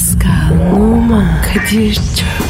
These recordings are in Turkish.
Pascal, Oman, Kadir çok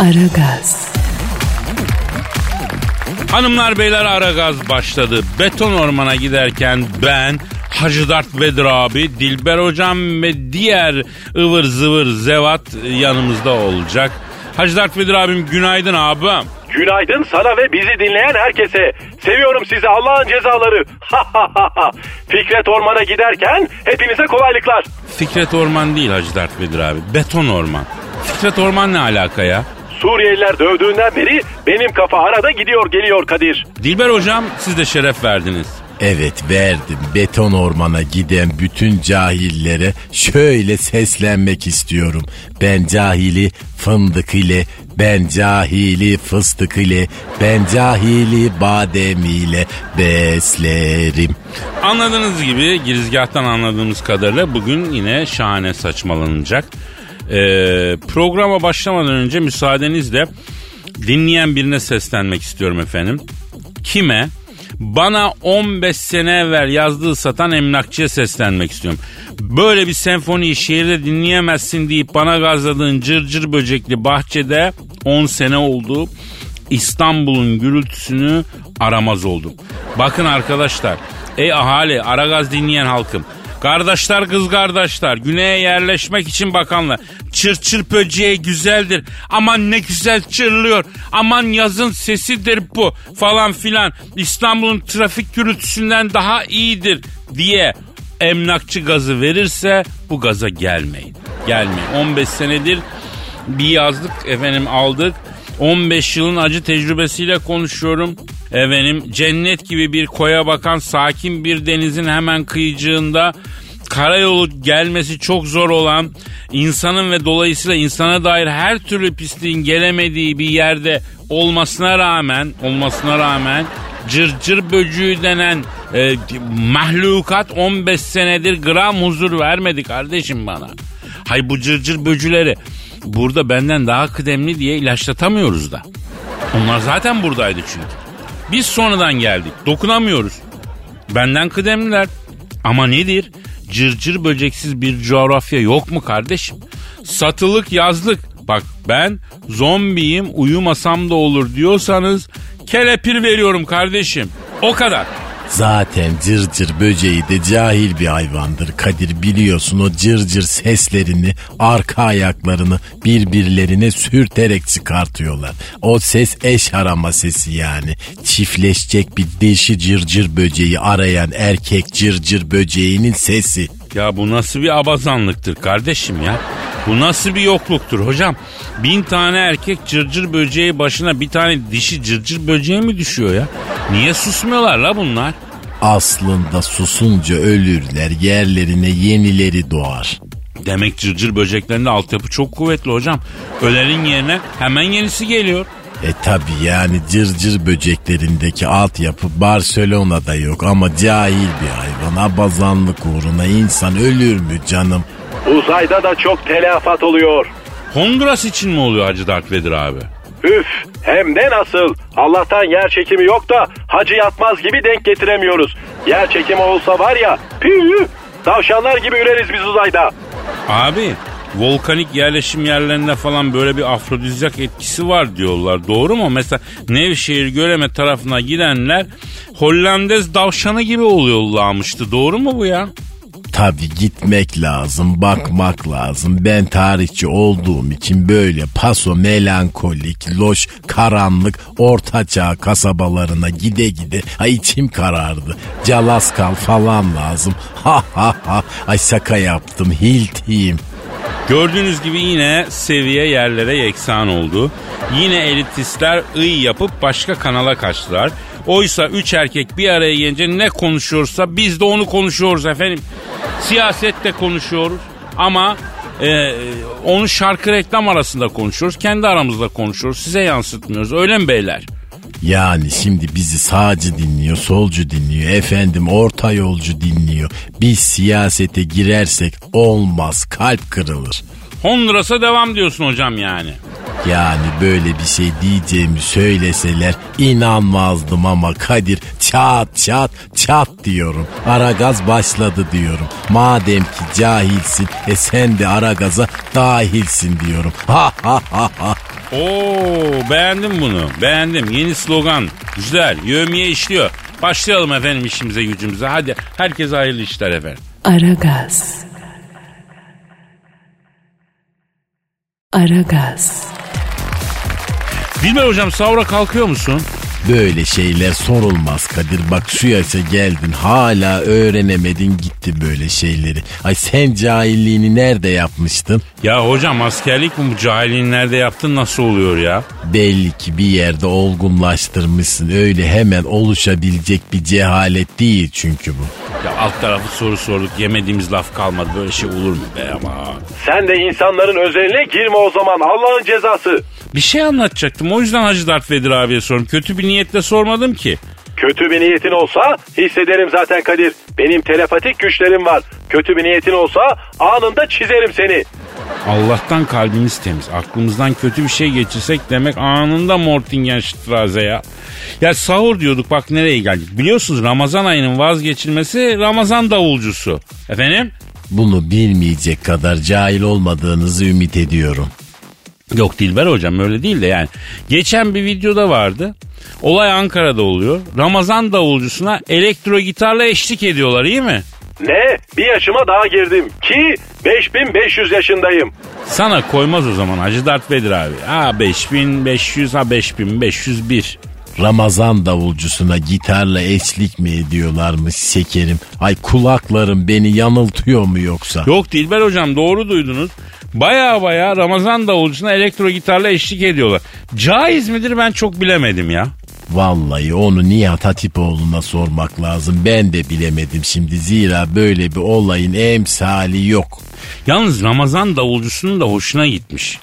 Aragaz, Hanımlar beyler ara gaz başladı. Beton ormana giderken ben Hacı Dert Vedir abi, Dilber hocam ve diğer ıvır zıvır zevat yanımızda olacak. Hacı Dert Vedir abim günaydın abim. Günaydın sana ve bizi dinleyen herkese. Seviyorum sizi Allah'ın cezaları. Fikret Orman'a giderken hepinize kolaylıklar. Fikret Orman değil Hacı Dert Vedir abi. Beton Orman. Fikret Orman ne alaka ya? Suriyeliler dövdüğünden beri benim kafa arada gidiyor geliyor Kadir. Dilber hocam siz de şeref verdiniz. Evet verdim. Beton ormana giden bütün cahillere şöyle seslenmek istiyorum. Ben cahili fındık ile, ben cahili fıstık ile, ben cahili badem ile beslerim. Anladığınız gibi girizgahtan anladığımız kadarıyla bugün yine şahane saçmalanacak. Ee, programa başlamadan önce müsaadenizle dinleyen birine seslenmek istiyorum efendim. Kime? Bana 15 sene evvel yazdığı satan emlakçıya seslenmek istiyorum. Böyle bir senfoniyi şehirde dinleyemezsin deyip bana gazladığın cırcır böcekli bahçede 10 sene oldu. İstanbul'un gürültüsünü aramaz oldum. Bakın arkadaşlar, ey ahali, Aragaz dinleyen halkım. Kardeşler kız kardeşler güneye yerleşmek için bakanlar. Çır çır böceği güzeldir. Aman ne güzel çırlıyor. Aman yazın sesidir bu falan filan. İstanbul'un trafik gürültüsünden daha iyidir diye emlakçı gazı verirse bu gaza gelmeyin. Gelmeyin. 15 senedir bir yazlık efendim aldık. 15 yılın acı tecrübesiyle konuşuyorum. Efendim cennet gibi bir koya bakan sakin bir denizin hemen kıyıcığında karayolu gelmesi çok zor olan insanın ve dolayısıyla insana dair her türlü pisliğin gelemediği bir yerde olmasına rağmen olmasına rağmen cırcır böcüğü denen e, mahlukat 15 senedir gram huzur vermedi kardeşim bana. Hay bu cırcır böcüleri burada benden daha kıdemli diye ilaçlatamıyoruz da. Onlar zaten buradaydı çünkü. Biz sonradan geldik. Dokunamıyoruz. Benden kıdemliler. Ama nedir? Cırcır böceksiz bir coğrafya yok mu kardeşim? Satılık yazlık. Bak ben zombiyim uyumasam da olur diyorsanız kelepir veriyorum kardeşim. O kadar. Zaten cırcır böceği de cahil bir hayvandır Kadir biliyorsun o cırcır seslerini arka ayaklarını birbirlerine sürterek çıkartıyorlar. O ses eş arama sesi yani. Çiftleşecek bir dişi cırcır böceği arayan erkek cırcır böceğinin sesi. Ya bu nasıl bir abazanlıktır kardeşim ya? Bu nasıl bir yokluktur hocam? Bin tane erkek cırcır böceği başına bir tane dişi cırcır böceği mi düşüyor ya? Niye susmuyorlar la bunlar? Aslında susunca ölürler yerlerine yenileri doğar. Demek cırcır böceklerinde altyapı çok kuvvetli hocam. Ölerin yerine hemen yenisi geliyor. E tabi yani cırcır böceklerindeki altyapı Barcelona'da yok ama cahil bir hayvan abazanlık uğruna insan ölür mü canım? Uzayda da çok telafat oluyor. Honduras için mi oluyor Hacı Darth Vader abi? Üf hem de nasıl. Allah'tan yer çekimi yok da hacı yatmaz gibi denk getiremiyoruz. Yer çekimi olsa var ya püh tavşanlar gibi üreriz biz uzayda. Abi volkanik yerleşim yerlerinde falan böyle bir afrodizyak etkisi var diyorlar. Doğru mu? Mesela Nevşehir Göreme tarafına gidenler Hollandes davşanı gibi oluyorlarmıştı. Doğru mu bu ya? Tabi gitmek lazım, bakmak lazım. Ben tarihçi olduğum için böyle paso melankolik, loş, karanlık, ortaçağ kasabalarına gide gide ay içim karardı. Calaskal falan lazım. Ha ha ha. Ay şaka yaptım. Hiltiyim. Gördüğünüz gibi yine seviye yerlere yeksan oldu. Yine elitistler ıy yapıp başka kanala kaçtılar. Oysa üç erkek bir araya gelince ne konuşuyorsa biz de onu konuşuyoruz efendim. Siyasette konuşuyoruz ama Ee, onu şarkı reklam arasında konuşuyoruz. Kendi aramızda konuşuyoruz. Size yansıtmıyoruz. Öyle mi beyler? Yani şimdi bizi sağcı dinliyor, solcu dinliyor, efendim orta yolcu dinliyor. Biz siyasete girersek olmaz, kalp kırılır. Honduras'a devam diyorsun hocam yani. Yani böyle bir şey diyeceğimi söyleseler inanmazdım ama Kadir çat çat çat diyorum. Aragaz başladı diyorum. Madem ki cahilsin e sen de Aragaz'a dahilsin diyorum. Ha ha ha ha. Oo beğendim bunu. Beğendim. Yeni slogan. Güzel. Yövmiye işliyor. Başlayalım efendim işimize gücümüze. Hadi herkese hayırlı işler efendim. Aragaz. Aragaz. Dilber hocam sahura kalkıyor musun? Böyle şeyler sorulmaz Kadir. Bak şu yaşa geldin hala öğrenemedin gitti böyle şeyleri. Ay sen cahilliğini nerede yapmıştın? Ya hocam askerlik mi bu cahilliğin nerede yaptın nasıl oluyor ya? Belli ki bir yerde olgunlaştırmışsın. Öyle hemen oluşabilecek bir cehalet değil çünkü bu. Ya alt tarafı soru sorduk yemediğimiz laf kalmadı böyle şey olur mu be ama. Sen de insanların özeline girme o zaman Allah'ın cezası. Bir şey anlatacaktım o yüzden Hacı Dert Vedir abiye sordum. Kötü bir niyetle sormadım ki. Kötü bir niyetin olsa hissederim zaten Kadir. Benim telepatik güçlerim var. Kötü bir niyetin olsa anında çizerim seni. Allah'tan kalbimiz temiz. Aklımızdan kötü bir şey geçirsek demek anında Mortingenstraße ya. Ya sahur diyorduk bak nereye geldik. Biliyorsunuz Ramazan ayının vazgeçilmesi Ramazan davulcusu. Efendim? Bunu bilmeyecek kadar cahil olmadığınızı ümit ediyorum. Yok Dilber hocam öyle değil de yani. Geçen bir videoda vardı. Olay Ankara'da oluyor. Ramazan davulcusuna elektro gitarla eşlik ediyorlar iyi mi? Ne? Bir yaşıma daha girdim. Ki 5500 yaşındayım. Sana koymaz o zaman Hacı Dert Vedir abi. Ha 5500 ha 5501. Ramazan davulcusuna gitarla eşlik mi ediyorlarmış şekerim? Ay kulaklarım beni yanıltıyor mu yoksa? Yok Dilber hocam doğru duydunuz. Baya baya Ramazan davulcusuna elektro gitarla eşlik ediyorlar. Caiz midir ben çok bilemedim ya. Vallahi onu Nihat Hatipoğlu'na sormak lazım. Ben de bilemedim şimdi. Zira böyle bir olayın emsali yok. Yalnız Ramazan davulcusunun da hoşuna gitmiş.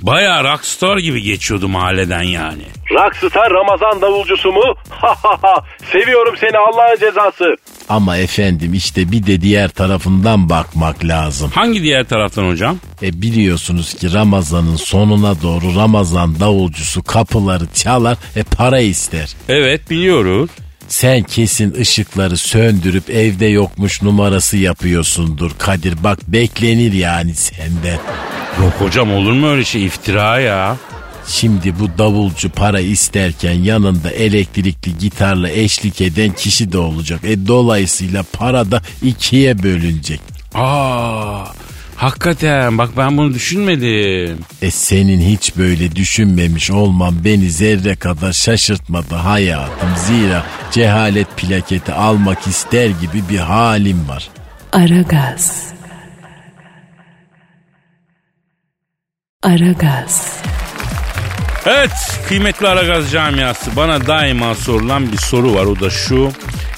Baya rockstar gibi geçiyordu mahalleden yani. Rockstar Ramazan davulcusu mu? Ha ha ha. Seviyorum seni Allah'ın cezası. Ama efendim işte bir de diğer tarafından bakmak lazım. Hangi diğer taraftan hocam? E biliyorsunuz ki Ramazan'ın sonuna doğru Ramazan davulcusu kapıları çalar e para ister. Evet biliyoruz. Sen kesin ışıkları söndürüp evde yokmuş numarası yapıyorsundur Kadir. Bak beklenir yani senden. Yok hocam olur mu öyle şey iftira ya? Şimdi bu davulcu para isterken yanında elektrikli gitarla eşlik eden kişi de olacak. E dolayısıyla para da ikiye bölünecek. Aa, hakikaten bak ben bunu düşünmedim. E senin hiç böyle düşünmemiş olman beni zerre kadar şaşırtmadı hayatım. Zira cehalet plaketi almak ister gibi bir halim var. Aragaz. Aragaz. Evet kıymetli Aragaz camiası bana daima sorulan bir soru var o da şu.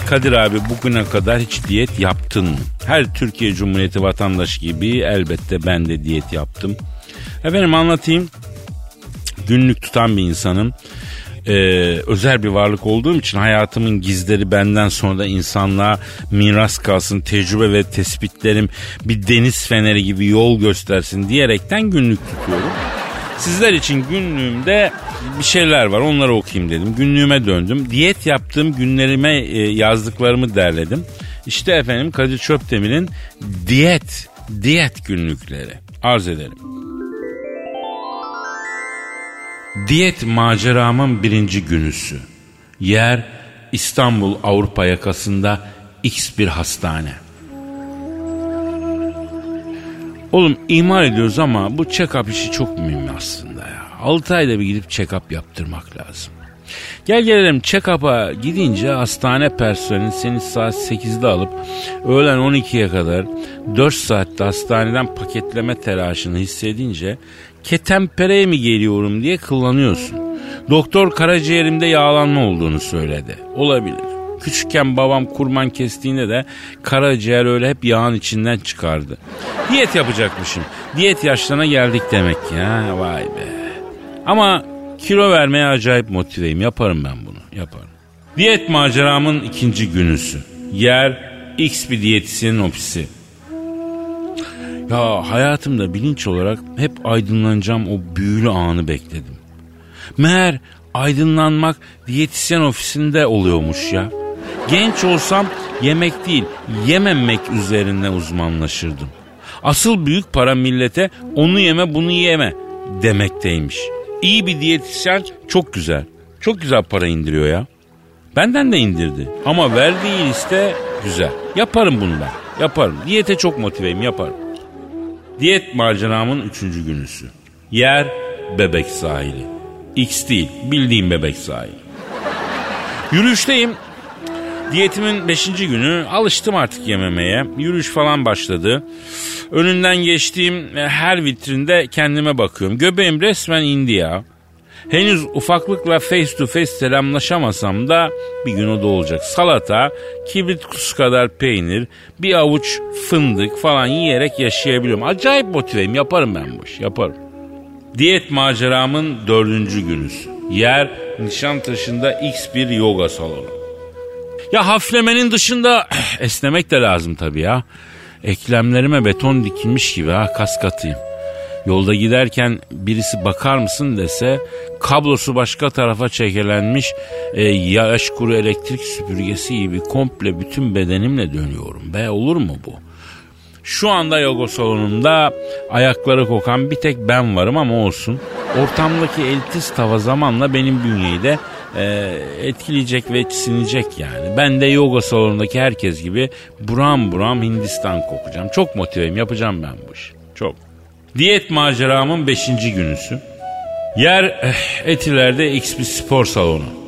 Kadir abi bugüne kadar hiç diyet yaptın mı? Her Türkiye Cumhuriyeti vatandaşı gibi elbette ben de diyet yaptım. Efendim anlatayım. Günlük tutan bir insanım. Ee, özel bir varlık olduğum için hayatımın gizleri benden sonra da insanlığa miras kalsın, tecrübe ve tespitlerim bir deniz feneri gibi yol göstersin diyerekten günlük tutuyorum. Sizler için günlüğümde bir şeyler var onları okuyayım dedim. Günlüğüme döndüm. Diyet yaptığım günlerime e, yazdıklarımı derledim. İşte efendim Kadir Çöptemir'in diyet, diyet günlükleri. Arz ederim. Diyet maceramın birinci günüsü. Yer İstanbul Avrupa yakasında X bir hastane. Oğlum ihmal ediyoruz ama bu check-up işi çok mühim aslında ya. 6 ayda bir gidip check-up yaptırmak lazım. Gel gelelim check-up'a gidince hastane personeli seni saat 8'de alıp öğlen 12'ye kadar 4 saatte hastaneden paketleme telaşını hissedince ketempereye mi geliyorum diye kullanıyorsun. Doktor karaciğerimde yağlanma olduğunu söyledi. Olabilir. Küçükken babam kurban kestiğinde de karaciğer öyle hep yağın içinden çıkardı. Diyet yapacakmışım. Diyet yaşlarına geldik demek ha vay be. Ama kilo vermeye acayip motiveyim. Yaparım ben bunu yaparım. Diyet maceramın ikinci günüsü. Yer X bir diyetisyenin ofisi. Ya hayatımda bilinç olarak hep aydınlanacağım o büyülü anı bekledim. Meğer aydınlanmak diyetisyen ofisinde oluyormuş ya. Genç olsam yemek değil yememek üzerine uzmanlaşırdım. Asıl büyük para millete onu yeme bunu yeme demekteymiş. İyi bir diyetisyen çok güzel. Çok güzel para indiriyor ya. Benden de indirdi. Ama verdiği liste güzel. Yaparım bunu ben. Yaparım. Diyete çok motiveyim yaparım. Diyet maceramın üçüncü günüsü. Yer bebek sahili. X değil bildiğim bebek sahili. Yürüyüşteyim. Diyetimin beşinci günü alıştım artık yememeye. Yürüyüş falan başladı. Önünden geçtiğim her vitrinde kendime bakıyorum. Göbeğim resmen indi ya. Henüz ufaklıkla face to face selamlaşamasam da bir gün o da olacak. Salata, kibrit kutusu kadar peynir, bir avuç fındık falan yiyerek yaşayabiliyorum. Acayip motiveyim yaparım ben bu işi yaparım. Diyet maceramın dördüncü günüsü. Yer Nişantaşı'nda X bir yoga salonu. Ya haflemenin dışında esnemek de lazım tabii ya. Eklemlerime beton dikilmiş gibi ha kas katıyım. Yolda giderken birisi bakar mısın dese kablosu başka tarafa çekelenmiş e, yaş kuru elektrik süpürgesi gibi komple bütün bedenimle dönüyorum be olur mu bu? Şu anda yoga salonunda ayakları kokan bir tek ben varım ama olsun. Ortamdaki eltiz tava zamanla benim bünyeyi de e, etkileyecek ve sinecek yani. Ben de yoga salonundaki herkes gibi buram buram Hindistan kokacağım. Çok motiveyim yapacağım ben bu işi. Çok. Diyet maceramın beşinci günüsü. Yer eh, Etiler'de X bir spor salonu.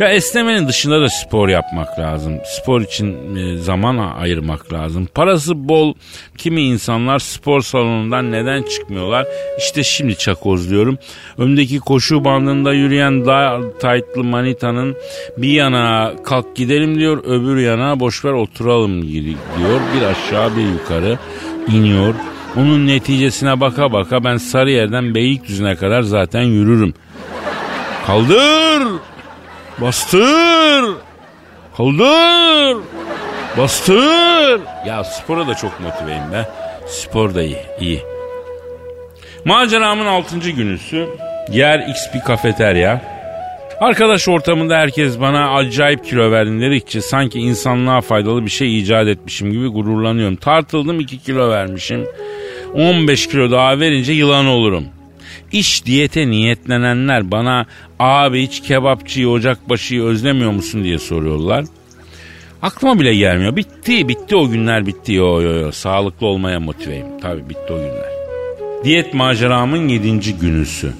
Ya esnemenin dışında da spor yapmak lazım. Spor için e, zaman ayırmak lazım. Parası bol kimi insanlar spor salonundan neden çıkmıyorlar? İşte şimdi çakozluyorum. Öndeki koşu bandında yürüyen daha taytlı manitanın bir yana kalk gidelim diyor. Öbür yana boşver oturalım diyor. Bir aşağı bir yukarı iniyor. Onun neticesine baka baka ben Sarıyer'den Beylikdüzü'ne kadar zaten yürürüm. Kaldır! Bastır! Kaldır! Bastır! Ya spora da çok motiveyim be. Spor da iyi, iyi. Maceramın 6. günüsü. Yer X bir kafeterya. Arkadaş ortamında herkes bana acayip kilo verdin dedikçe sanki insanlığa faydalı bir şey icat etmişim gibi gururlanıyorum. Tartıldım 2 kilo vermişim. 15 kilo daha verince yılan olurum. İş diyete niyetlenenler bana abi hiç kebapçıyı ocakbaşıyı özlemiyor musun diye soruyorlar. Aklıma bile gelmiyor. Bitti bitti o günler bitti. Yo yo yo sağlıklı olmaya motiveyim. Tabii bitti o günler. Diyet maceramın yedinci günüsü.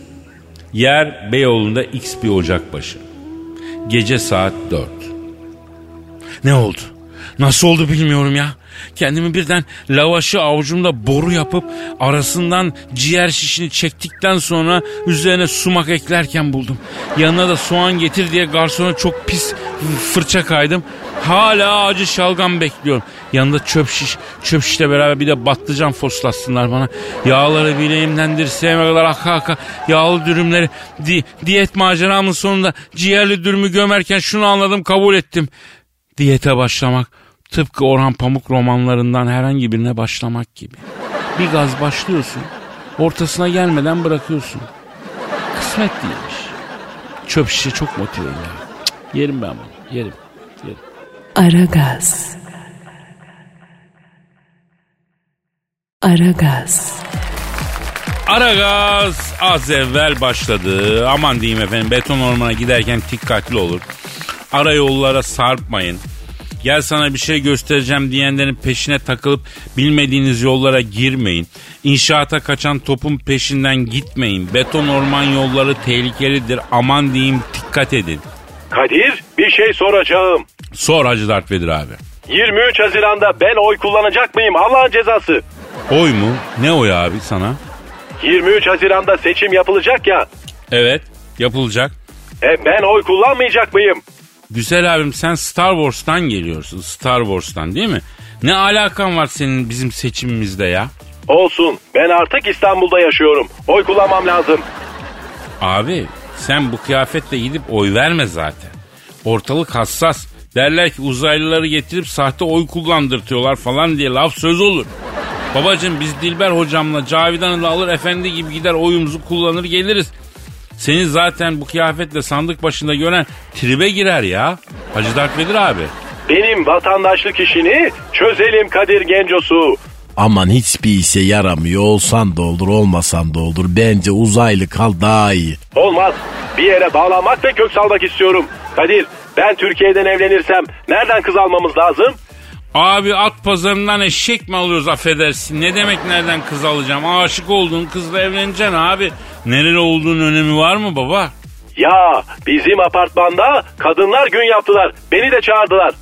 Yer Beyoğlu'nda X bir ocakbaşı. Gece saat 4. Ne oldu? Nasıl oldu bilmiyorum ya. Kendimi birden lavaşı avucumda boru yapıp arasından ciğer şişini çektikten sonra üzerine sumak eklerken buldum. Yanına da soğan getir diye garsona çok pis fırça kaydım. Hala acı şalgam bekliyorum. Yanında çöp şiş, çöp şişle beraber bir de batlıcan foslatsınlar bana. Yağları bileğimden dirseğime kadar aka aka yağlı dürümleri di, diyet maceramın sonunda ciğerli dürümü gömerken şunu anladım kabul ettim. Diyete başlamak tıpkı Orhan Pamuk romanlarından herhangi birine başlamak gibi. Bir gaz başlıyorsun ortasına gelmeden bırakıyorsun. Kısmet değilmiş. Çöp şişe çok motive ya. Cık, yerim ben bunu yerim. yerim. Aragaz. Aragaz. Aragaz az evvel başladı. Aman diyeyim efendim beton ormana giderken dikkatli olur. Ara yollara sarpmayın. Gel sana bir şey göstereceğim diyenlerin peşine takılıp bilmediğiniz yollara girmeyin. İnşaata kaçan topun peşinden gitmeyin. Beton orman yolları tehlikelidir. Aman diyeyim dikkat edin. Kadir bir şey soracağım. Sor Hacı Dert Vedir abi. 23 Haziran'da ben oy kullanacak mıyım Allah'ın cezası? Oy mu? Ne oy abi sana? 23 Haziran'da seçim yapılacak ya. Evet yapılacak. E ben oy kullanmayacak mıyım? Güzel abim sen Star Wars'tan geliyorsun. Star Wars'tan değil mi? Ne alakan var senin bizim seçimimizde ya? Olsun ben artık İstanbul'da yaşıyorum. Oy kullanmam lazım. Abi sen bu kıyafetle gidip oy verme zaten. Ortalık hassas. Derler ki uzaylıları getirip sahte oy kullandırtıyorlar falan diye laf söz olur. Babacım biz Dilber hocamla Cavidan'ı da alır efendi gibi gider oyumuzu kullanır geliriz. Seni zaten bu kıyafetle sandık başında gören tribe girer ya. Hacı Dert Vedir abi. Benim vatandaşlık işini çözelim Kadir Gencosu. Aman hiçbir işe yaramıyor. Olsan da olur olmasan da olur. Bence uzaylı kal daha iyi. Olmaz. Bir yere bağlanmak ve kök salmak istiyorum. Kadir ben Türkiye'den evlenirsem nereden kız almamız lazım? Abi at pazarından eşek mi alıyoruz affedersin? Ne demek nereden kız alacağım? Aşık olduğun kızla evleneceksin abi. Nereli olduğun önemi var mı baba? Ya bizim apartmanda kadınlar gün yaptılar. Beni de çağırdılar.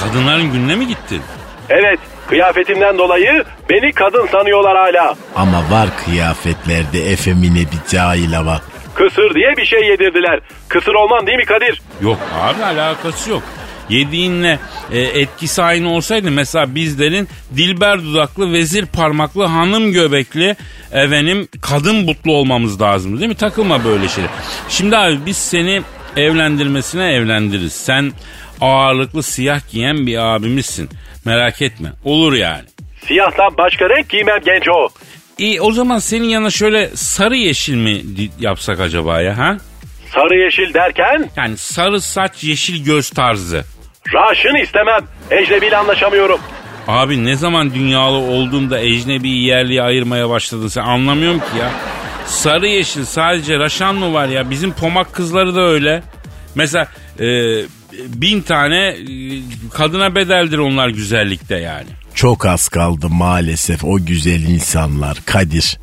Kadınların gününe mi gittin? Evet kıyafetimden dolayı beni kadın sanıyorlar hala. Ama var kıyafetlerde efemine bir cahil hava. Kısır diye bir şey yedirdiler. Kısır olmam değil mi Kadir? Yok abi alakası yok. Yediğinle e, etkisi aynı olsaydı mesela bizlerin dilber dudaklı, vezir parmaklı, hanım göbekli efendim kadın butlu olmamız lazım değil mi? Takılma böyle şeyler. Şimdi abi biz seni evlendirmesine evlendiririz. Sen ağırlıklı siyah giyen bir abimizsin. Merak etme. Olur yani. Siyahtan başka renk giymem genç o. İyi o zaman senin yanına şöyle sarı yeşil mi yapsak acaba ya ha? Sarı yeşil derken Yani sarı saç yeşil göz tarzı. Raşın istemem. Ecnebiyle anlaşamıyorum. Abi ne zaman dünyalı olduğunda ecnebi yerliye ayırmaya başladın sen anlamıyorum ki ya. Sarı yeşil sadece Raşan mı var ya? Bizim pomak kızları da öyle. Mesela e, bin tane e, kadına bedeldir onlar güzellikte yani. Çok az kaldı maalesef o güzel insanlar Kadir.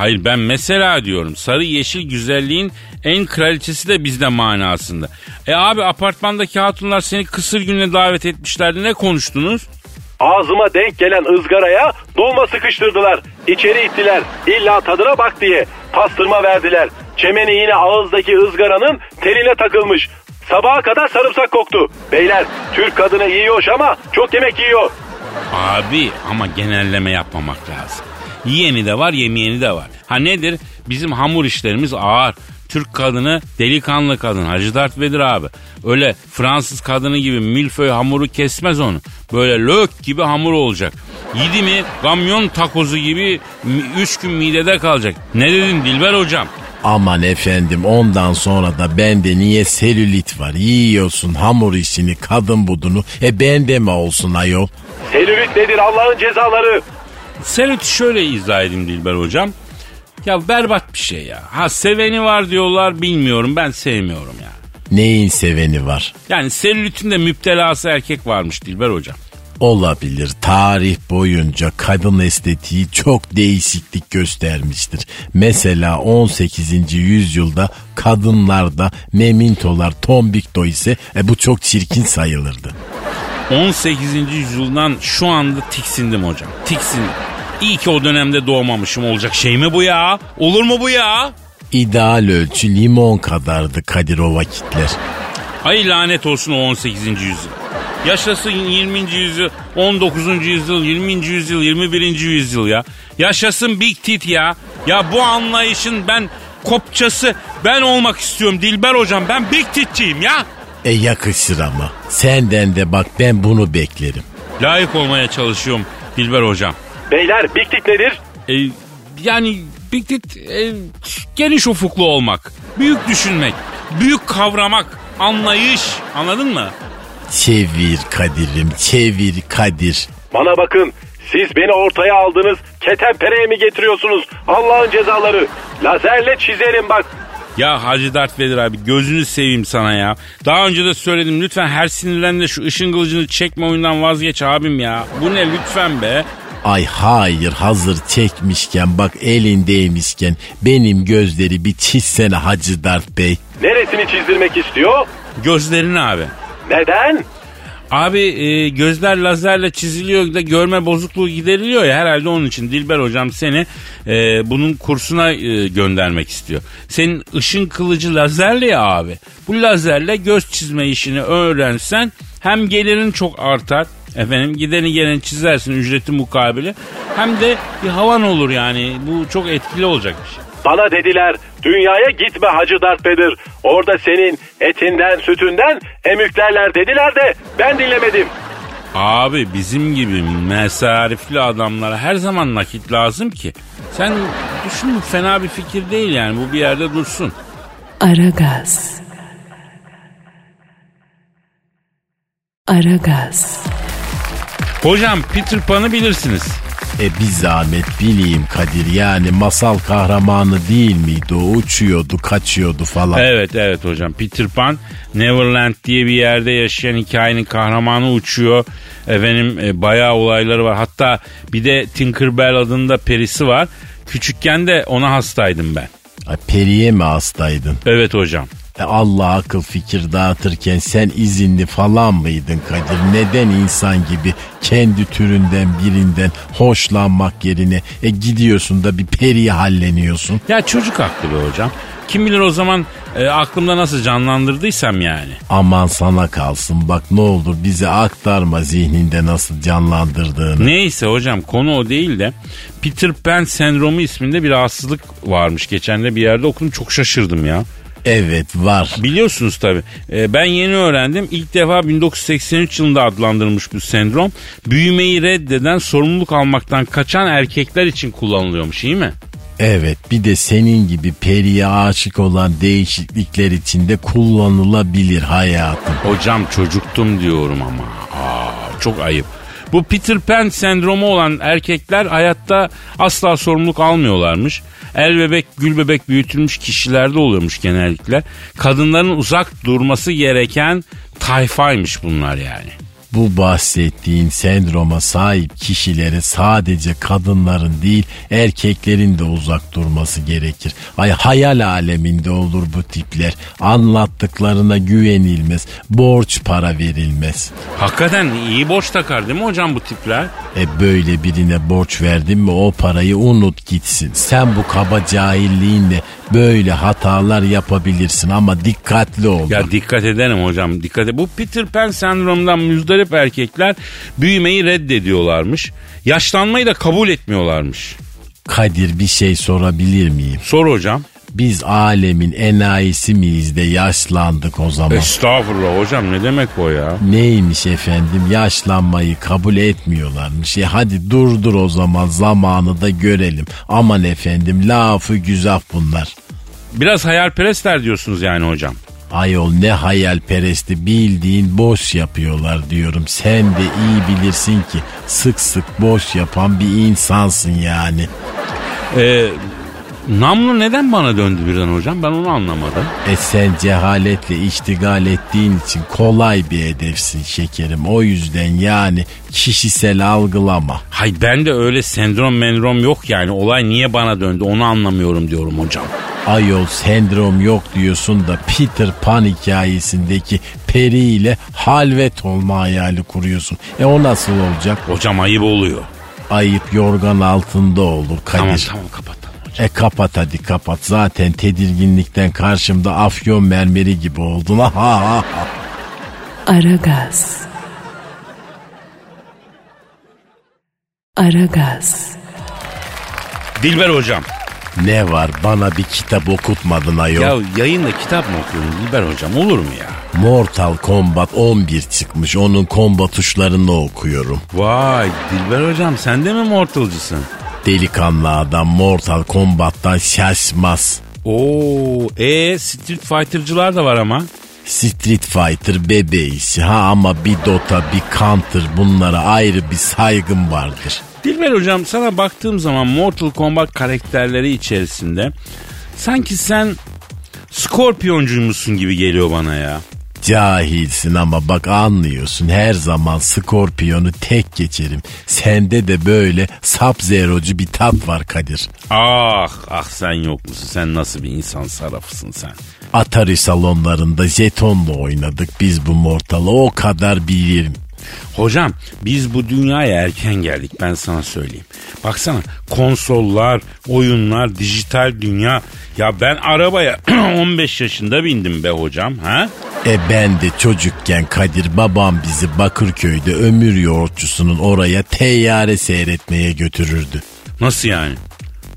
Hayır ben mesela diyorum sarı yeşil güzelliğin en kraliçesi de bizde manasında. E abi apartmandaki hatunlar seni kısır gününe davet etmişlerdi ne konuştunuz? Ağzıma denk gelen ızgaraya dolma sıkıştırdılar. İçeri ittiler. İlla tadına bak diye. Pastırma verdiler. Çemeni yine ağızdaki ızgaranın teline takılmış. Sabaha kadar sarımsak koktu. Beyler Türk kadını yiyor ama çok yemek yiyor. Abi ama genelleme yapmamak lazım. Yiyeni de var yemeyeni de var. Ha nedir? Bizim hamur işlerimiz ağır. Türk kadını delikanlı kadın Hacı Dert Vedir abi. Öyle Fransız kadını gibi milföy hamuru kesmez onu. Böyle lök gibi hamur olacak. Yedi mi kamyon takozu gibi üç gün midede kalacak. Ne dedin Dilber hocam? Aman efendim ondan sonra da bende niye selülit var? Yiyorsun hamur işini kadın budunu. E bende mi olsun ayol? Selülit nedir Allah'ın cezaları? Selütü şöyle izah edeyim Dilber hocam. Ya berbat bir şey ya. Ha seveni var diyorlar bilmiyorum ben sevmiyorum ya. Neyin seveni var? Yani selülitin de müptelası erkek varmış Dilber hocam. Olabilir. Tarih boyunca kadın estetiği çok değişiklik göstermiştir. Mesela 18. yüzyılda kadınlarda memintolar tombikto ise e, bu çok çirkin sayılırdı. 18. yüzyıldan şu anda tiksindim hocam. Tiksindim. İyi ki o dönemde doğmamışım olacak şey mi bu ya? Olur mu bu ya? İdeal ölçü limon kadardı Kadir o vakitler. Ay lanet olsun o 18. yüzyıl. Yaşasın 20. yüzyıl, 19. yüzyıl, 20. yüzyıl, 21. yüzyıl ya. Yaşasın Big Tit ya. Ya bu anlayışın ben kopçası ben olmak istiyorum Dilber hocam. Ben Big Tit'ciyim ya. E yakışır ama. Senden de bak ben bunu beklerim. Layık olmaya çalışıyorum Dilber hocam. Beyler Big nedir? E, yani Big Tit e, geniş ufuklu olmak, büyük düşünmek, büyük kavramak, anlayış anladın mı? Çevir Kadir'im çevir Kadir. Bana bakın siz beni ortaya aldınız ketenpereye mi getiriyorsunuz Allah'ın cezaları. Lazerle çizerim bak. Ya Hacı Dert Vedir abi gözünü seveyim sana ya. Daha önce de söyledim lütfen her sinirlendiğinde şu ışın kılıcını çekme oyundan vazgeç abim ya. Bu ne lütfen be. Ay hayır hazır çekmişken bak elindeymişken benim gözleri bir çizsene Hacı Dert Bey. Neresini çizdirmek istiyor? Gözlerini abi. Neden? Abi e, gözler lazerle çiziliyor da görme bozukluğu gideriliyor ya herhalde onun için Dilber hocam seni e, bunun kursuna e, göndermek istiyor. Senin ışın kılıcı lazerli ya abi. Bu lazerle göz çizme işini öğrensen hem gelirin çok artar efendim gideni geleni çizersin ücreti mukabili hem de bir havan olur yani bu çok etkili olacak bir şey. Bana dediler dünyaya gitme Hacı Dert Bedir. Orada senin etinden sütünden emüklerler dediler de ben dinlemedim. Abi bizim gibi mesarifli adamlara her zaman nakit lazım ki. Sen düşün fena bir fikir değil yani bu bir yerde dursun. Aragaz. Aragaz. Hocam Peter Pan'ı bilirsiniz. E bir zahmet bileyim Kadir yani masal kahramanı değil miydi o uçuyordu kaçıyordu falan. Evet evet hocam Peter Pan Neverland diye bir yerde yaşayan hikayenin kahramanı uçuyor. Efendim e, bayağı olayları var. Hatta bir de Tinkerbell adında perisi var. Küçükken de ona hastaydım ben. Ay, periye mi hastaydın? Evet hocam. E Allah akıl fikir dağıtırken sen izinli falan mıydın Kadir? Neden insan gibi kendi türünden birinden hoşlanmak yerine e, gidiyorsun da bir periye halleniyorsun? Ya çocuk aklı be hocam. Kim bilir o zaman e, aklımda nasıl canlandırdıysam yani. Aman sana kalsın bak ne olur bize aktarma zihninde nasıl canlandırdığını. Neyse hocam konu o değil de Peter Pan sendromu isminde bir rahatsızlık varmış. Geçen de bir yerde okudum çok şaşırdım ya. Evet var. Biliyorsunuz tabi. ben yeni öğrendim. İlk defa 1983 yılında adlandırılmış bu sendrom. Büyümeyi reddeden, sorumluluk almaktan kaçan erkekler için kullanılıyormuş iyi mi? Evet bir de senin gibi periye aşık olan değişiklikler içinde kullanılabilir hayatım. Hocam çocuktum diyorum ama. Aa, çok ayıp. Bu Peter Pan sendromu olan erkekler hayatta asla sorumluluk almıyorlarmış. El bebek, gül bebek büyütülmüş kişilerde oluyormuş genellikle. Kadınların uzak durması gereken tayfaymış bunlar yani. Bu bahsettiğin sendroma sahip kişilere sadece kadınların değil erkeklerin de uzak durması gerekir. Ay hayal aleminde olur bu tipler. Anlattıklarına güvenilmez. Borç para verilmez. Hakikaten iyi borç takar değil mi hocam bu tipler? E böyle birine borç verdin mi o parayı unut gitsin. Sen bu kaba cahilliğinle böyle hatalar yapabilirsin ama dikkatli ol. Ya dikkat ederim hocam dikkat et. Bu Peter Pan sendromundan müzdarip erkekler büyümeyi reddediyorlarmış. Yaşlanmayı da kabul etmiyorlarmış. Kadir bir şey sorabilir miyim? Sor hocam. Biz alemin enayisi miyiz de yaşlandık o zaman. Estağfurullah hocam ne demek o ya? Neymiş efendim yaşlanmayı kabul etmiyorlarmış. E hadi durdur o zaman zamanı da görelim. Aman efendim lafı güzel bunlar. Biraz hayalperestler diyorsunuz yani hocam. Ayol ne hayalperesti bildiğin boş yapıyorlar diyorum. Sen de iyi bilirsin ki sık sık boş yapan bir insansın yani. Ee, namlu neden bana döndü birden hocam ben onu anlamadım. E sen cehaletle iştigal ettiğin için kolay bir hedefsin şekerim. O yüzden yani kişisel algılama. Hay ben de öyle sendrom mendrom yok yani olay niye bana döndü onu anlamıyorum diyorum hocam. Ayol sendrom yok diyorsun da Peter Pan hikayesindeki peri ile halvet olma hayali kuruyorsun. E o nasıl olacak? Hocam ayıp oluyor. Ayıp yorgan altında olur Kadir. Tamam tamam kapatalım hocam. E kapat hadi kapat. Zaten tedirginlikten karşımda afyon mermeri gibi oldun. Ha ha ha. Aragaz. Aragaz. Dilber hocam. Ne var bana bir kitap okutmadın ayol. Ya yayında kitap mı okuyorsun Dilber hocam olur mu ya? Mortal Kombat 11 çıkmış. Onun komba tuşlarını okuyorum. Vay Dilber hocam sen de mi mortalcısın? Delikanlı adam Mortal Kombat'tan şaşmaz. Oo, e Street Fighter'cılar da var ama. Street Fighter bebeğiz ha ama bir Dota bir Counter bunlara ayrı bir saygım vardır. Dilber hocam sana baktığım zaman Mortal Kombat karakterleri içerisinde sanki sen Scorpioncuymuşsun gibi geliyor bana ya. Cahilsin ama bak anlıyorsun her zaman Scorpion'u tek geçerim. Sende de böyle Sub-Zero'cu bir tat var Kadir. Ah ah sen yok musun sen nasıl bir insan sarafısın sen. Atari salonlarında jetonla oynadık biz bu mortalı o kadar bilirim. Hocam biz bu dünyaya erken geldik ben sana söyleyeyim. Baksana konsollar, oyunlar, dijital dünya. Ya ben arabaya 15 yaşında bindim be hocam ha? E ben de çocukken Kadir babam bizi Bakırköy'de ömür yoğurtçusunun oraya teyyare seyretmeye götürürdü. Nasıl yani?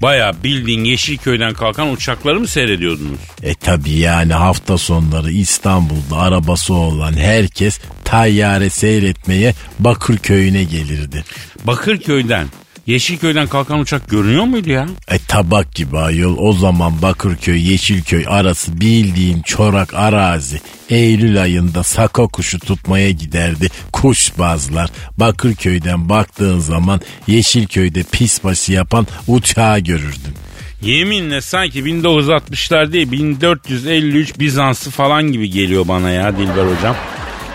Baya bildiğin Yeşilköy'den kalkan uçakları mı seyrediyordunuz? E tabi yani hafta sonları İstanbul'da arabası olan herkes tayyare seyretmeye Bakırköy'üne gelirdi. Bakırköy'den, Yeşilköy'den kalkan uçak görünüyor muydu ya? E tabak gibi ayol o zaman Bakırköy Yeşilköy arası bildiğin çorak arazi. Eylül ayında saka kuşu tutmaya giderdi kuşbazlar. Bakırköy'den baktığın zaman Yeşilköy'de pis başı yapan uçağı görürdün. Yeminle sanki 1960'lar değil 1453 Bizans'ı falan gibi geliyor bana ya Dilber hocam.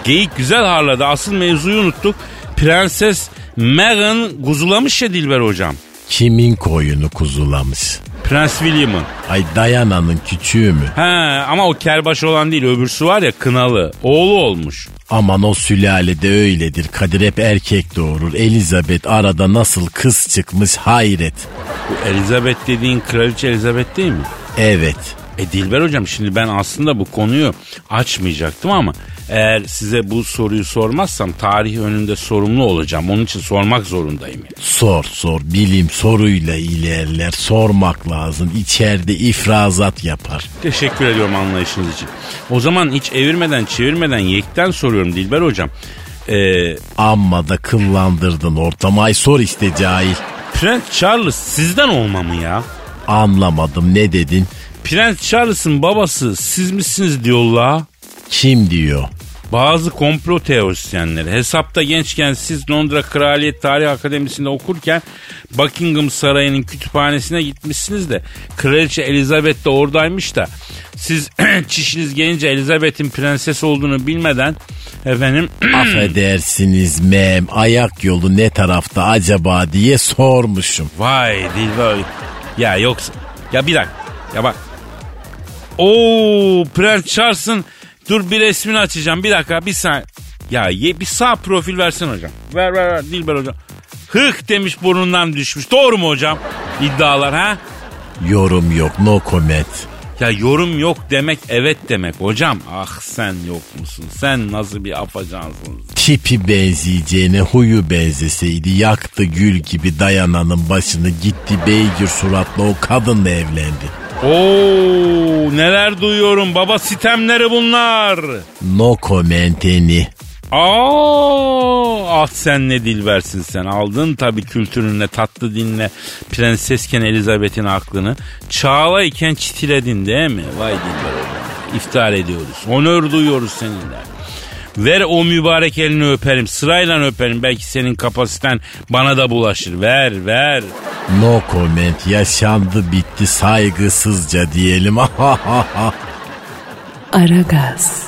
Geyik güzel harladı asıl mevzuyu unuttuk. Prenses Meghan kuzulamış ya Dilber hocam. Kimin koyunu kuzulamış? Prens William'ın. Ay Dayana'nın küçüğü mü? He ama o kerbaşı olan değil öbürsü var ya kınalı. Oğlu olmuş. Aman o sülalede öyledir. Kadir hep erkek doğurur. Elizabeth arada nasıl kız çıkmış hayret. Bu Elizabeth dediğin kraliçe Elizabeth değil mi? Evet. E Dilber hocam şimdi ben aslında bu konuyu açmayacaktım ama eğer size bu soruyu sormazsam tarih önünde sorumlu olacağım. Onun için sormak zorundayım. Yani. Sor sor bilim soruyla ilerler sormak lazım içeride ifrazat yapar. Teşekkür ediyorum anlayışınız için. O zaman hiç evirmeden çevirmeden yekten soruyorum Dilber hocam. Ee, Amma da kıllandırdın ortamı ay sor işte cahil. Prens Charles sizden olma mı ya? Anlamadım ne dedin? Prens Charles'ın babası siz misiniz diyorlar. Kim diyor? Bazı komplo teorisyenleri hesapta gençken siz Londra Kraliyet Tarih Akademisi'nde okurken Buckingham Sarayı'nın kütüphanesine gitmişsiniz de Kraliçe Elizabeth de oradaymış da siz çişiniz gelince Elizabeth'in prenses olduğunu bilmeden efendim Affedersiniz mem ayak yolu ne tarafta acaba diye sormuşum. vay Dilber ya yoksa ya bir dakika ya bak Oo Prens Charles'ın dur bir resmini açacağım. Bir dakika bir saniye. Ya bir sağ profil versin hocam. Ver ver ver Dilber hocam. Hık demiş burnundan düşmüş. Doğru mu hocam? İddialar ha? Yorum yok no comment. Ya yorum yok demek evet demek hocam. Ah sen yok musun? Sen nasıl bir afacansın? Tipi benzeyeceğine huyu benzeseydi yaktı gül gibi dayananın başını gitti beygir suratlı o kadınla evlendi. Oo neler duyuyorum baba sitemleri bunlar. No comment eni. Aa, ah sen ne dilbersin sen. Aldın tabii kültürünle, tatlı dinle prensesken Elizabeth'in aklını. Çağlayken çitiledin değil mi? Vay dilber. İftihar ediyoruz. Onur duyuyoruz seninle. Ver o mübarek elini öperim. Sırayla öperim. Belki senin kapasiten bana da bulaşır. Ver, ver. No comment yaşandı bitti saygısızca diyelim. Aragaz.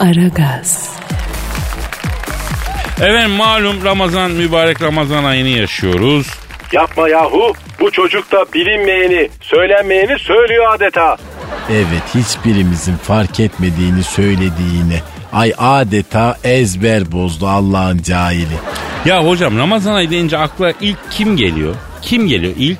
Aragaz. Efendim malum Ramazan, mübarek Ramazan ayını yaşıyoruz. Yapma yahu. Bu çocuk da bilinmeyeni, söylenmeyeni söylüyor adeta. evet hiçbirimizin fark etmediğini söylediğine. Ay adeta ezber bozdu Allah'ın cahili. Ya hocam Ramazan ayı deyince akla ilk kim geliyor? Kim geliyor ilk?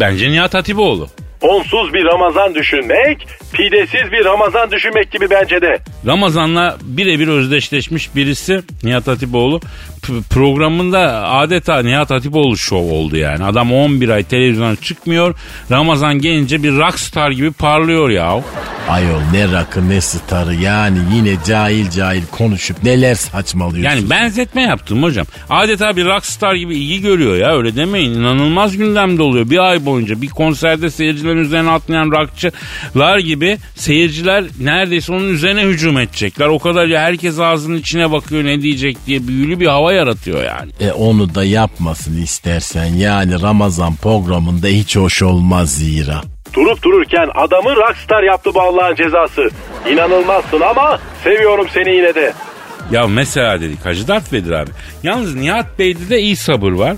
Bence Nihat Hatipoğlu. Onsuz bir Ramazan düşünmek, pidesiz bir Ramazan düşünmek gibi bence de. Ramazan'la birebir özdeşleşmiş birisi Nihat Hatipoğlu. P- programında adeta Nihat Hatipoğlu şov oldu yani. Adam 11 ay televizyona çıkmıyor. Ramazan gelince bir rockstar gibi parlıyor ya. Ayol ne rakı ne starı yani yine cahil cahil konuşup neler saçmalıyorsun. Yani benzetme yaptım hocam. Adeta bir rockstar gibi ilgi görüyor ya öyle demeyin. İnanılmaz gündemde oluyor. Bir ay boyunca bir konserde seyircilerin üzerine atlayan rockçılar gibi seyirciler neredeyse onun üzerine hücum edecekler. O kadar herkes ağzının içine bakıyor ne diyecek diye büyülü bir hava yaratıyor yani. E onu da yapmasın istersen yani Ramazan programında hiç hoş olmaz zira. Durup dururken adamı rockstar yaptı bu Allah'ın cezası. İnanılmazsın ama seviyorum seni yine de. Ya mesela dedik Hacı Dert Vedir abi. Yalnız Nihat Bey'de de iyi sabır var.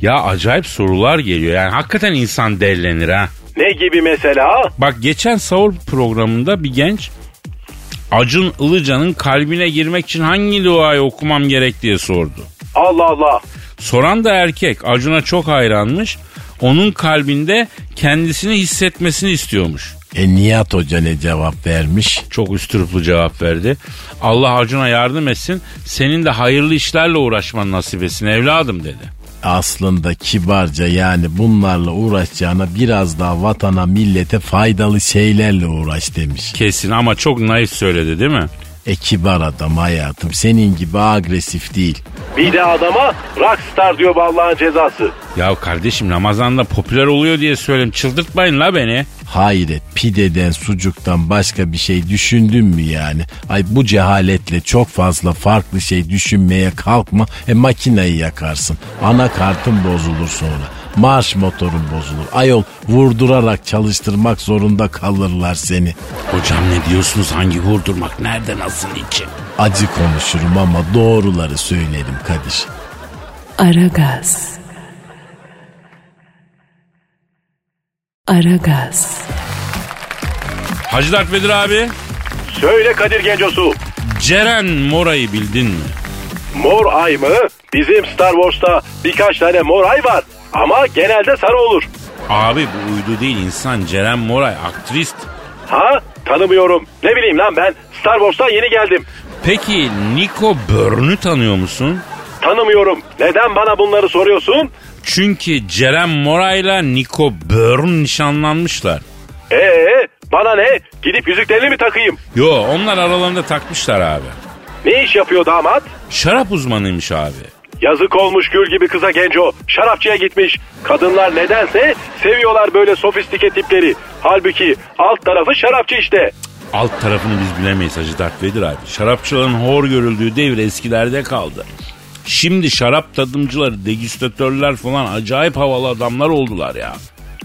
Ya acayip sorular geliyor. Yani hakikaten insan dellenir ha. Ne gibi mesela? Bak geçen sahur programında bir genç Acun Ilıcan'ın kalbine girmek için hangi duayı okumam gerek diye sordu. Allah Allah. Soran da erkek. Acun'a çok hayranmış. Onun kalbinde kendisini hissetmesini istiyormuş. E Nihat Hoca ne cevap vermiş? Çok üstürüplü cevap verdi. Allah Acun'a yardım etsin. Senin de hayırlı işlerle uğraşman nasip etsin evladım dedi. Aslında kibarca yani bunlarla uğraşacağına biraz daha vatana millete faydalı şeylerle uğraş demiş. Kesin ama çok naif söyledi değil mi? E kibar adam hayatım senin gibi agresif değil. Bir de adama rockstar diyor Allah'ın cezası. Ya kardeşim Ramazan'da popüler oluyor diye söyleyeyim. Çıldırtmayın la beni. Hayret pideden sucuktan başka bir şey düşündün mü yani? Ay bu cehaletle çok fazla farklı şey düşünmeye kalkma. E makinayı yakarsın. Anakartın bozulur sonra. Marş motorun bozulur. Ayol vurdurarak çalıştırmak zorunda kalırlar seni. Hocam ne diyorsunuz? Hangi vurdurmak? Nerede? Nasıl? için? Acı konuşurum ama doğruları söylerim Kadir. Aragaz. Aragaz. Hacı Dert Vedir abi. Söyle Kadir Gencosu. Ceren Mora'yı bildin mi? Mor ay mı? Bizim Star Wars'ta birkaç tane mor ay var. Ama genelde sarı olur. Abi bu uydu değil insan Ceren Moray aktrist. Ha? Tanımıyorum. Ne bileyim lan ben Star Wars'tan yeni geldim. Peki Nico Börn'ü tanıyor musun? Tanımıyorum. Neden bana bunları soruyorsun? Çünkü Ceren Moray'la Nico Börn nişanlanmışlar. Ee, bana ne? Gidip yüzüklerini mi takayım? Yo onlar aralarında takmışlar abi. Ne iş yapıyor damat? Şarap uzmanıymış abi. Yazık olmuş gül gibi kıza genco. Şarapçıya gitmiş. Kadınlar nedense seviyorlar böyle sofistike tipleri. Halbuki alt tarafı şarapçı işte. Alt tarafını biz bilemeyiz Hacı Dert Vedir abi. Şarapçıların hor görüldüğü devir eskilerde kaldı. Şimdi şarap tadımcıları, degüstatörler falan acayip havalı adamlar oldular ya.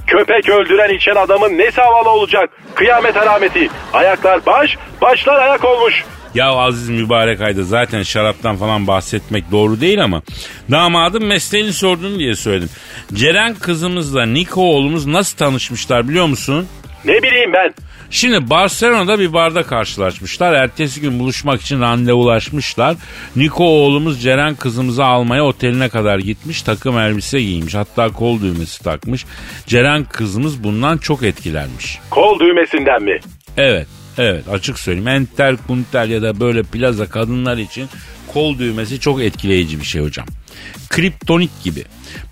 Köpek öldüren içen adamın nesi havalı olacak? Kıyamet alameti. Ayaklar baş, başlar ayak olmuş. Ya Aziz Mübarek Ayda zaten şaraptan falan bahsetmek doğru değil ama damadım mesleğini sordun diye söyledim. Ceren kızımızla Niko oğlumuz nasıl tanışmışlar biliyor musun? Ne bileyim ben. Şimdi Barcelona'da bir barda karşılaşmışlar. Ertesi gün buluşmak için randevulaşmışlar. Niko oğlumuz Ceren kızımızı almaya oteline kadar gitmiş. Takım elbise giymiş. Hatta kol düğmesi takmış. Ceren kızımız bundan çok etkilenmiş. Kol düğmesinden mi? Evet. Evet açık söyleyeyim. Enter, kunter ya da böyle plaza kadınlar için kol düğmesi çok etkileyici bir şey hocam. Kriptonik gibi.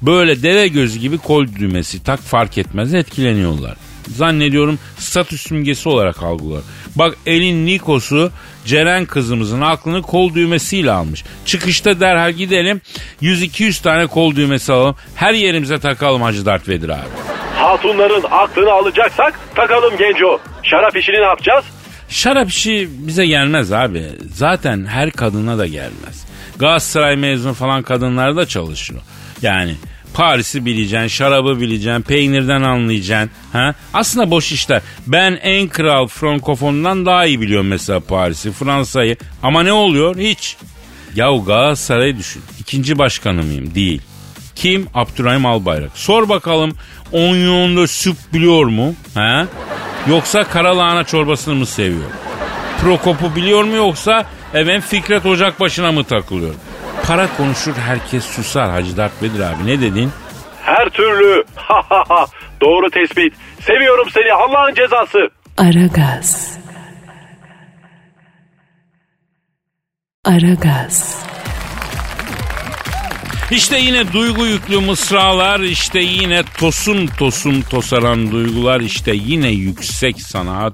Böyle deve gözü gibi kol düğmesi tak fark etmez etkileniyorlar. Zannediyorum statüs simgesi olarak algılar. Bak elin Nikos'u Ceren kızımızın aklını kol düğmesiyle almış. Çıkışta derhal gidelim 100-200 tane kol düğmesi alalım. Her yerimize takalım Hacı Dert Vedir abi. Hatunların aklını alacaksak takalım genco. Şarap işini ne yapacağız? Şarap işi bize gelmez abi. Zaten her kadına da gelmez. Galatasaray mezunu falan kadınlar da çalışıyor. Yani Paris'i bileceksin, şarabı bileceksin, peynirden anlayacaksın. Ha? Aslında boş işler. Ben en kral frankofonundan daha iyi biliyorum mesela Paris'i, Fransa'yı. Ama ne oluyor? Hiç. Yahu Galatasaray'ı düşün. İkinci başkanı mıyım? Değil. Kim? Abdurrahim Albayrak. Sor bakalım onyonda süp biliyor mu? Ha? Yoksa karalahana çorbasını mı seviyor? Prokop'u biliyor mu yoksa efendim Fikret Ocak başına mı takılıyor? Para konuşur herkes susar Hacı Dert Vedir abi ne dedin? Her türlü. Doğru tespit. Seviyorum seni Allah'ın cezası. Aragaz. Aragaz. İşte yine duygu yüklü mısralar, işte yine tosun tosun tosaran duygular, işte yine yüksek sanat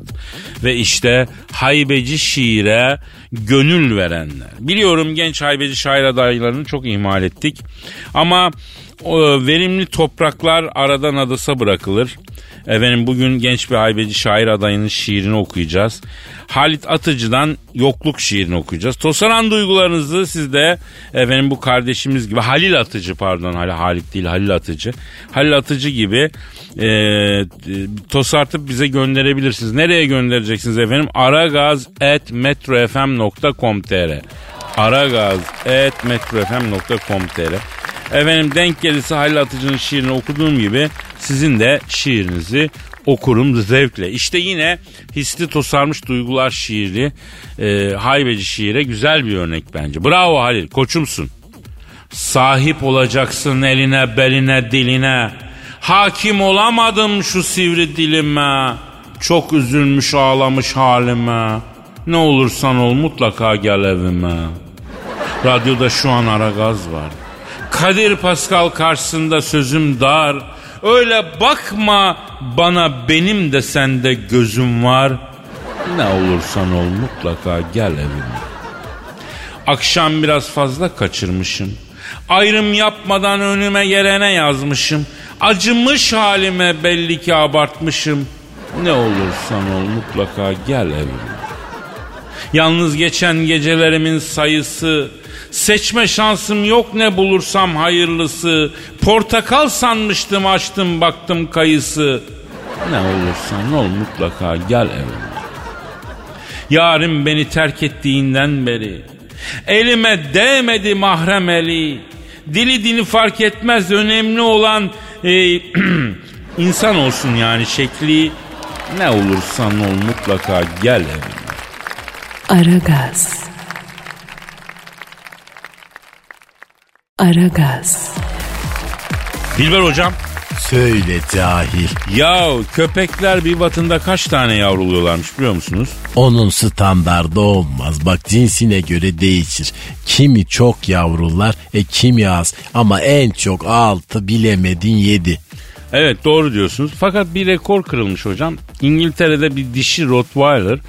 ve işte haybeci şiire gönül verenler. Biliyorum genç haybeci şair adaylarını çok ihmal ettik ama verimli topraklar aradan adasa bırakılır. Efendim bugün genç bir haybeci şair adayının şiirini okuyacağız. Halit Atıcı'dan yokluk şiirini okuyacağız. Tosaran duygularınızı siz de efendim bu kardeşimiz gibi Halil Atıcı pardon Halit değil Halil Atıcı. Halil Atıcı gibi e, tosartıp bize gönderebilirsiniz. Nereye göndereceksiniz efendim? aragaz.metrofm.com.tr aragaz.metrofm.com.tr Efendim denk gelirse Halil Atıcı'nın şiirini okuduğum gibi sizin de şiirinizi okurum zevkle. İşte yine hisli tosarmış duygular şiiri, e, haybeci şiire güzel bir örnek bence. Bravo Halil, koçumsun. Sahip olacaksın eline, beline, diline. Hakim olamadım şu sivri dilime. Çok üzülmüş ağlamış halime. Ne olursan ol mutlaka gel evime. Radyoda şu an ara gaz var. Kadir Pascal karşısında sözüm dar. Öyle bakma bana benim de sende gözüm var. Ne olursan ol mutlaka gel evime. Akşam biraz fazla kaçırmışım. Ayrım yapmadan önüme gelene yazmışım. Acımış halime belli ki abartmışım. Ne olursan ol mutlaka gel evime. Yalnız geçen gecelerimin sayısı Seçme şansım yok ne bulursam hayırlısı. Portakal sanmıştım açtım baktım kayısı. Ne olursan ol mutlaka gel evime. Yarim beni terk ettiğinden beri Elime değmedi mahrem eli. Dili dini fark etmez önemli olan e, insan olsun yani şekli. Ne olursan ol mutlaka gel evime. Aragaz. Aragaz. Dilber hocam Söyle cahil. ya köpekler bir batında kaç tane yavruluyorlarmış biliyor musunuz? Onun standardı olmaz. Bak cinsine göre değişir. Kimi çok yavrular, e kimi az. Ama en çok altı bilemedin yedi. Evet doğru diyorsunuz. Fakat bir rekor kırılmış hocam. İngiltere'de bir dişi Rottweiler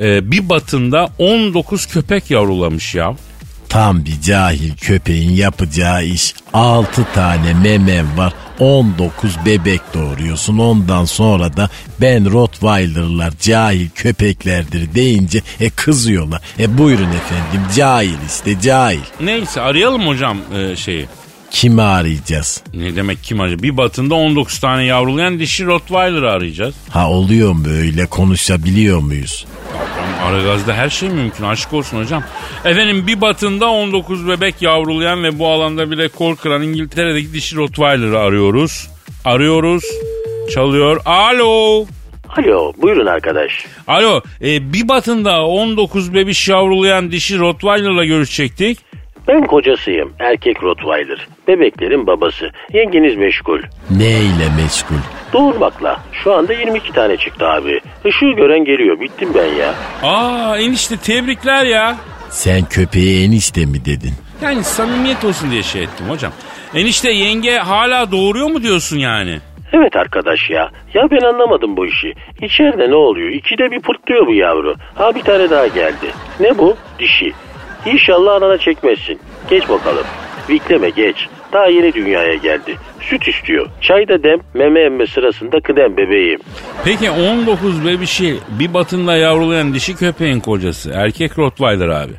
e, bir batında 19 köpek yavrulamış ya. Tam bir cahil köpeğin yapacağı iş. 6 tane memen var. 19 bebek doğuruyorsun. Ondan sonra da ben Rottweiler'lar cahil köpeklerdir deyince e kızıyorlar. E buyurun efendim cahil işte cahil. Neyse arayalım hocam e, şeyi. Kimi arayacağız? Ne demek kim acaba? Bir batında 19 tane yavrulayan dişi Rottweiler'ı arayacağız. Ha oluyor mu öyle konuşabiliyor muyuz? Aragaz'da her şey mümkün aşk olsun hocam. Efendim bir batında 19 bebek yavrulayan ve bu alanda bir rekor kıran İngiltere'deki dişi Rottweiler'ı arıyoruz. Arıyoruz. Çalıyor. Alo. Alo buyurun arkadaş. Alo. e, bir batında 19 bebiş yavrulayan dişi Rottweiler'la görüşecektik. Ben kocasıyım. Erkek Rottweiler. Bebeklerin babası. Yengeniz meşgul. Neyle meşgul? Doğurmakla. Şu anda 22 tane çıktı abi. Işığı gören geliyor. Bittim ben ya. Aa enişte tebrikler ya. Sen köpeğe enişte mi dedin? Yani samimiyet olsun diye şey ettim hocam. Enişte yenge hala doğuruyor mu diyorsun yani? Evet arkadaş ya. Ya ben anlamadım bu işi. İçeride ne oluyor? İkide bir pırtlıyor bu yavru. Ha bir tane daha geldi. Ne bu? Dişi. İnşallah anana çekmezsin. Geç bakalım. Vikleme geç. Daha yeni dünyaya geldi. Süt istiyor. Çay da dem, meme emme sırasında kıdem bebeğim. Peki 19 bebişi bir batında yavrulayan dişi köpeğin kocası. Erkek Rottweiler abi.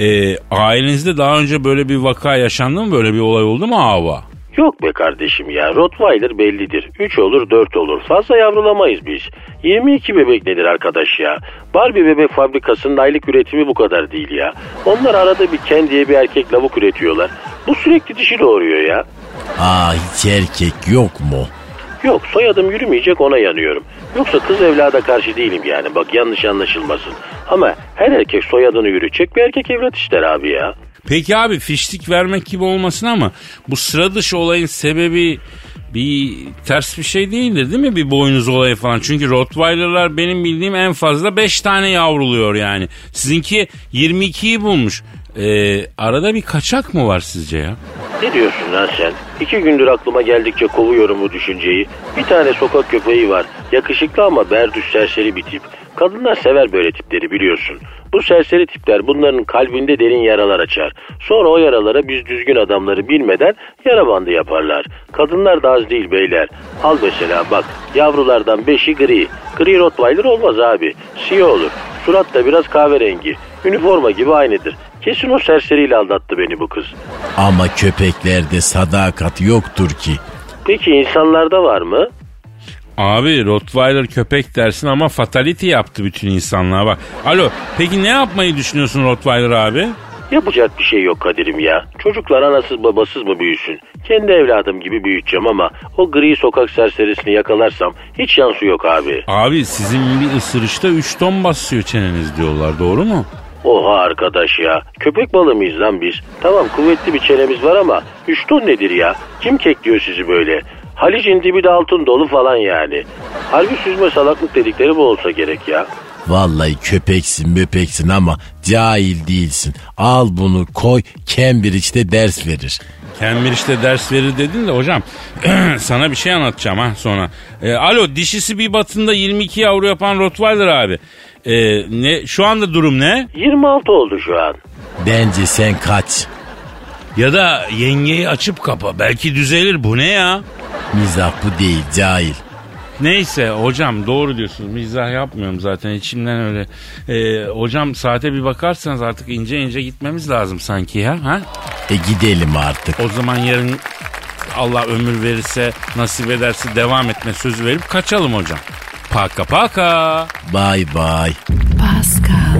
Ee, ailenizde daha önce böyle bir vaka yaşandı mı? Böyle bir olay oldu mu hava? Yok be kardeşim ya. Rottweiler bellidir. 3 olur 4 olur. Fazla yavrulamayız biz. 22 bebek nedir arkadaş ya? Barbie bebek fabrikasının aylık üretimi bu kadar değil ya. Onlar arada bir kendiye bir erkek lavuk üretiyorlar. Bu sürekli dişi doğuruyor ya. Aa hiç erkek yok mu? Yok soyadım yürümeyecek ona yanıyorum. Yoksa kız evlada karşı değilim yani bak yanlış anlaşılmasın. Ama her erkek soyadını yürütecek bir erkek evlat ister abi ya. Peki abi fiştik vermek gibi olmasın ama bu sıra dışı olayın sebebi bir ters bir şey değildir değil mi bir boynuz olayı falan. Çünkü Rottweiler'lar benim bildiğim en fazla 5 tane yavruluyor yani. Sizinki 22'yi bulmuş. Ee, arada bir kaçak mı var sizce ya? Ne diyorsun lan sen? İki gündür aklıma geldikçe kovuyorum bu düşünceyi. Bir tane sokak köpeği var. Yakışıklı ama berdüş serseri bir tip. Kadınlar sever böyle tipleri biliyorsun. Bu serseri tipler bunların kalbinde derin yaralar açar. Sonra o yaralara biz düzgün adamları bilmeden yara bandı yaparlar. Kadınlar da az değil beyler. Al mesela bak yavrulardan beşi gri. Gri Rottweiler olmaz abi. Siyah olur. Surat da biraz kahverengi. Üniforma gibi aynıdır. Kesin o serseriyle aldattı beni bu kız. Ama köpeklerde sadakat yoktur ki. Peki insanlarda var mı? Abi Rottweiler köpek dersin ama fatality yaptı bütün insanlığa bak. Alo peki ne yapmayı düşünüyorsun Rottweiler abi? Yapacak bir şey yok Kadir'im ya. Çocuklar anasız babasız mı büyüsün? kendi evladım gibi büyüteceğim ama o gri sokak serserisini yakalarsam hiç şansı yok abi. Abi sizin bir ısırışta 3 ton basıyor çeneniz diyorlar doğru mu? Oha arkadaş ya. Köpek balığı mıyız lan biz? Tamam kuvvetli bir çenemiz var ama 3 ton nedir ya? Kim kekliyor sizi böyle? Haliç'in dibi de altın dolu falan yani. Harbi süzme salaklık dedikleri bu olsa gerek ya. Vallahi köpeksin möpeksin ama cahil değilsin. Al bunu koy Cambridge'de ders verir. Cambridge'de ders verir dedin de hocam sana bir şey anlatacağım ha sonra. E, alo dişisi bir batında 22 yavru yapan Rottweiler abi. E, ne şu anda durum ne? 26 oldu şu an. Bence sen kaç. Ya da yengeyi açıp kapa belki düzelir bu ne ya? Mizah bu değil cahil. Neyse hocam doğru diyorsunuz mizah yapmıyorum zaten içimden öyle. E, hocam saate bir bakarsanız artık ince ince gitmemiz lazım sanki ya. Ha? E gidelim artık. O zaman yarın Allah ömür verirse nasip ederse devam etme sözü verip kaçalım hocam. Paka paka. Bay bay. Pascal,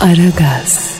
Aragaz.